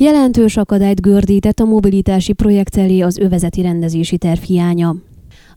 Jelentős akadályt gördített a mobilitási projekt elé az övezeti rendezési terv hiánya.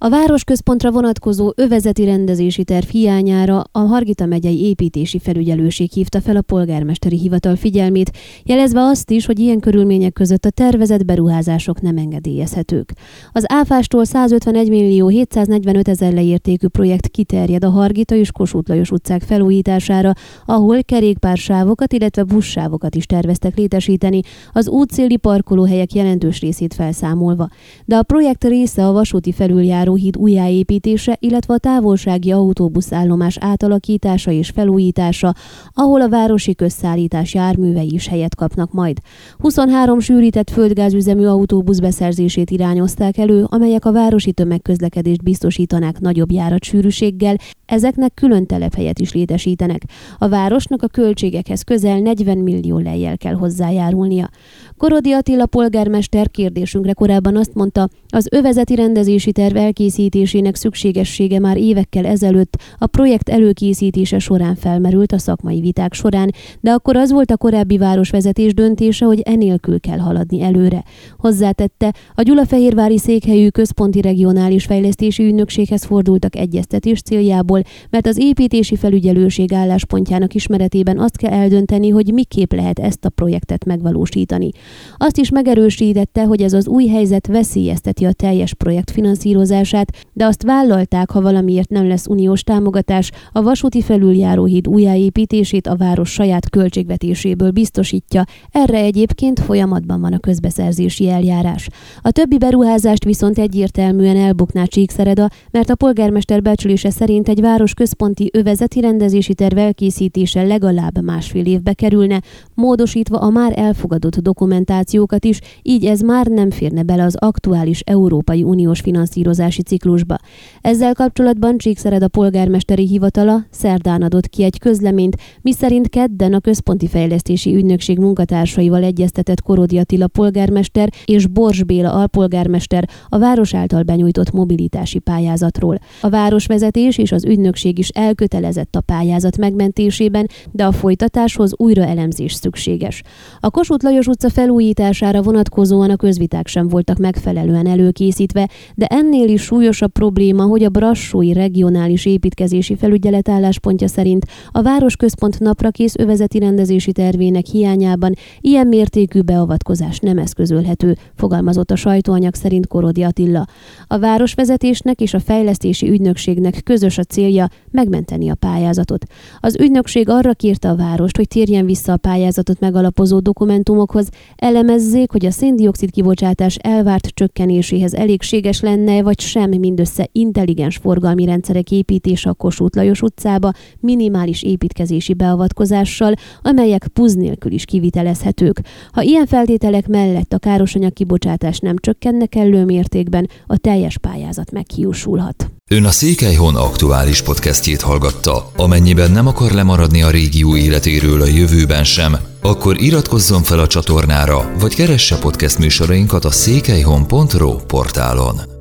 A városközpontra vonatkozó övezeti rendezési terv hiányára a Hargita megyei építési felügyelőség hívta fel a polgármesteri hivatal figyelmét, jelezve azt is, hogy ilyen körülmények között a tervezett beruházások nem engedélyezhetők. Az áfástól 151 millió 745 ezer leértékű projekt kiterjed a Hargita és Kossuth Lajos utcák felújítására, ahol kerékpársávokat, illetve buszsávokat is terveztek létesíteni, az útszéli parkolóhelyek jelentős részét felszámolva. De a projekt része a vasúti felüljáró járóhíd újjáépítése, illetve a távolsági autóbuszállomás átalakítása és felújítása, ahol a városi közszállítás járművei is helyet kapnak majd. 23 sűrített földgázüzemű autóbusz beszerzését irányozták elő, amelyek a városi tömegközlekedést biztosítanák nagyobb járatsűrűséggel, ezeknek külön telephelyet is létesítenek. A városnak a költségekhez közel 40 millió lejjel kell hozzájárulnia. Korodi Attila polgármester kérdésünkre korábban azt mondta, az övezeti rendezési terv elkészítésének szükségessége már évekkel ezelőtt a projekt előkészítése során felmerült a szakmai viták során, de akkor az volt a korábbi városvezetés döntése, hogy enélkül kell haladni előre. Hozzátette, a Gyulafehérvári székhelyű központi regionális fejlesztési ügynökséghez fordultak egyeztetés céljából, mert az építési felügyelőség álláspontjának ismeretében azt kell eldönteni, hogy miképp lehet ezt a projektet megvalósítani. Azt is megerősítette, hogy ez az új helyzet veszélyezteti a teljes projekt finanszírozását, de azt vállalták, ha valamiért nem lesz uniós támogatás, a vasúti felüljáróhíd újjáépítését a város saját költségvetéséből biztosítja, erre egyébként folyamatban van a közbeszerzési eljárás. A többi beruházást viszont egyértelműen elbukná Csíkszereda, mert a polgármester becsülése szerint egy város központi övezeti rendezési terv elkészítése legalább másfél évbe kerülne, módosítva a már elfogadott dokumentációkat is, így ez már nem férne bele az aktuális Európai Uniós finanszírozási ciklusba. Ezzel kapcsolatban Csíkszered a polgármesteri hivatala szerdán adott ki egy közleményt, miszerint kedden a Központi Fejlesztési Ügynökség munkatársaival egyeztetett Korodi Attila polgármester és Bors Béla alpolgármester a város által benyújtott mobilitási pályázatról. A városvezetés és az ügynökség is elkötelezett a pályázat megmentésében, de a folytatáshoz újra elemzés szükséges. A Kossuth Lajos utca felújítására vonatkozóan a közviták sem voltak megfelelően előkészítve, de ennél is súlyosabb probléma, hogy a Brassói Regionális Építkezési Felügyelet álláspontja szerint a városközpont naprakész övezeti rendezési tervének hiányában ilyen mértékű beavatkozás nem eszközölhető, fogalmazott a sajtóanyag szerint Korodi Attila. A városvezetésnek és a fejlesztési ügynökségnek közös a célja megmenteni a pályázatot. Az ügynökség arra kérte a várost, hogy térjen vissza a pályázatot megalapozó dokumentumokhoz, elemezzék, hogy a széndiokszid kibocsátás elvárt csökkenéséhez elégséges lenne, vagy sem mindössze intelligens forgalmi rendszerek építése a Kossuth Lajos utcába minimális építkezési beavatkozással, amelyek puz nélkül is kivitelezhetők. Ha ilyen feltételek mellett a károsanyag kibocsátás nem csökkenne kellő mértékben, a teljes pályázat meghiúsulhat. Ön a Székelyhon aktuális podcastjét hallgatta. Amennyiben nem akar lemaradni a régió életéről a jövőben sem, akkor iratkozzon fel a csatornára, vagy keresse podcast műsorainkat a székelyhon.pro portálon.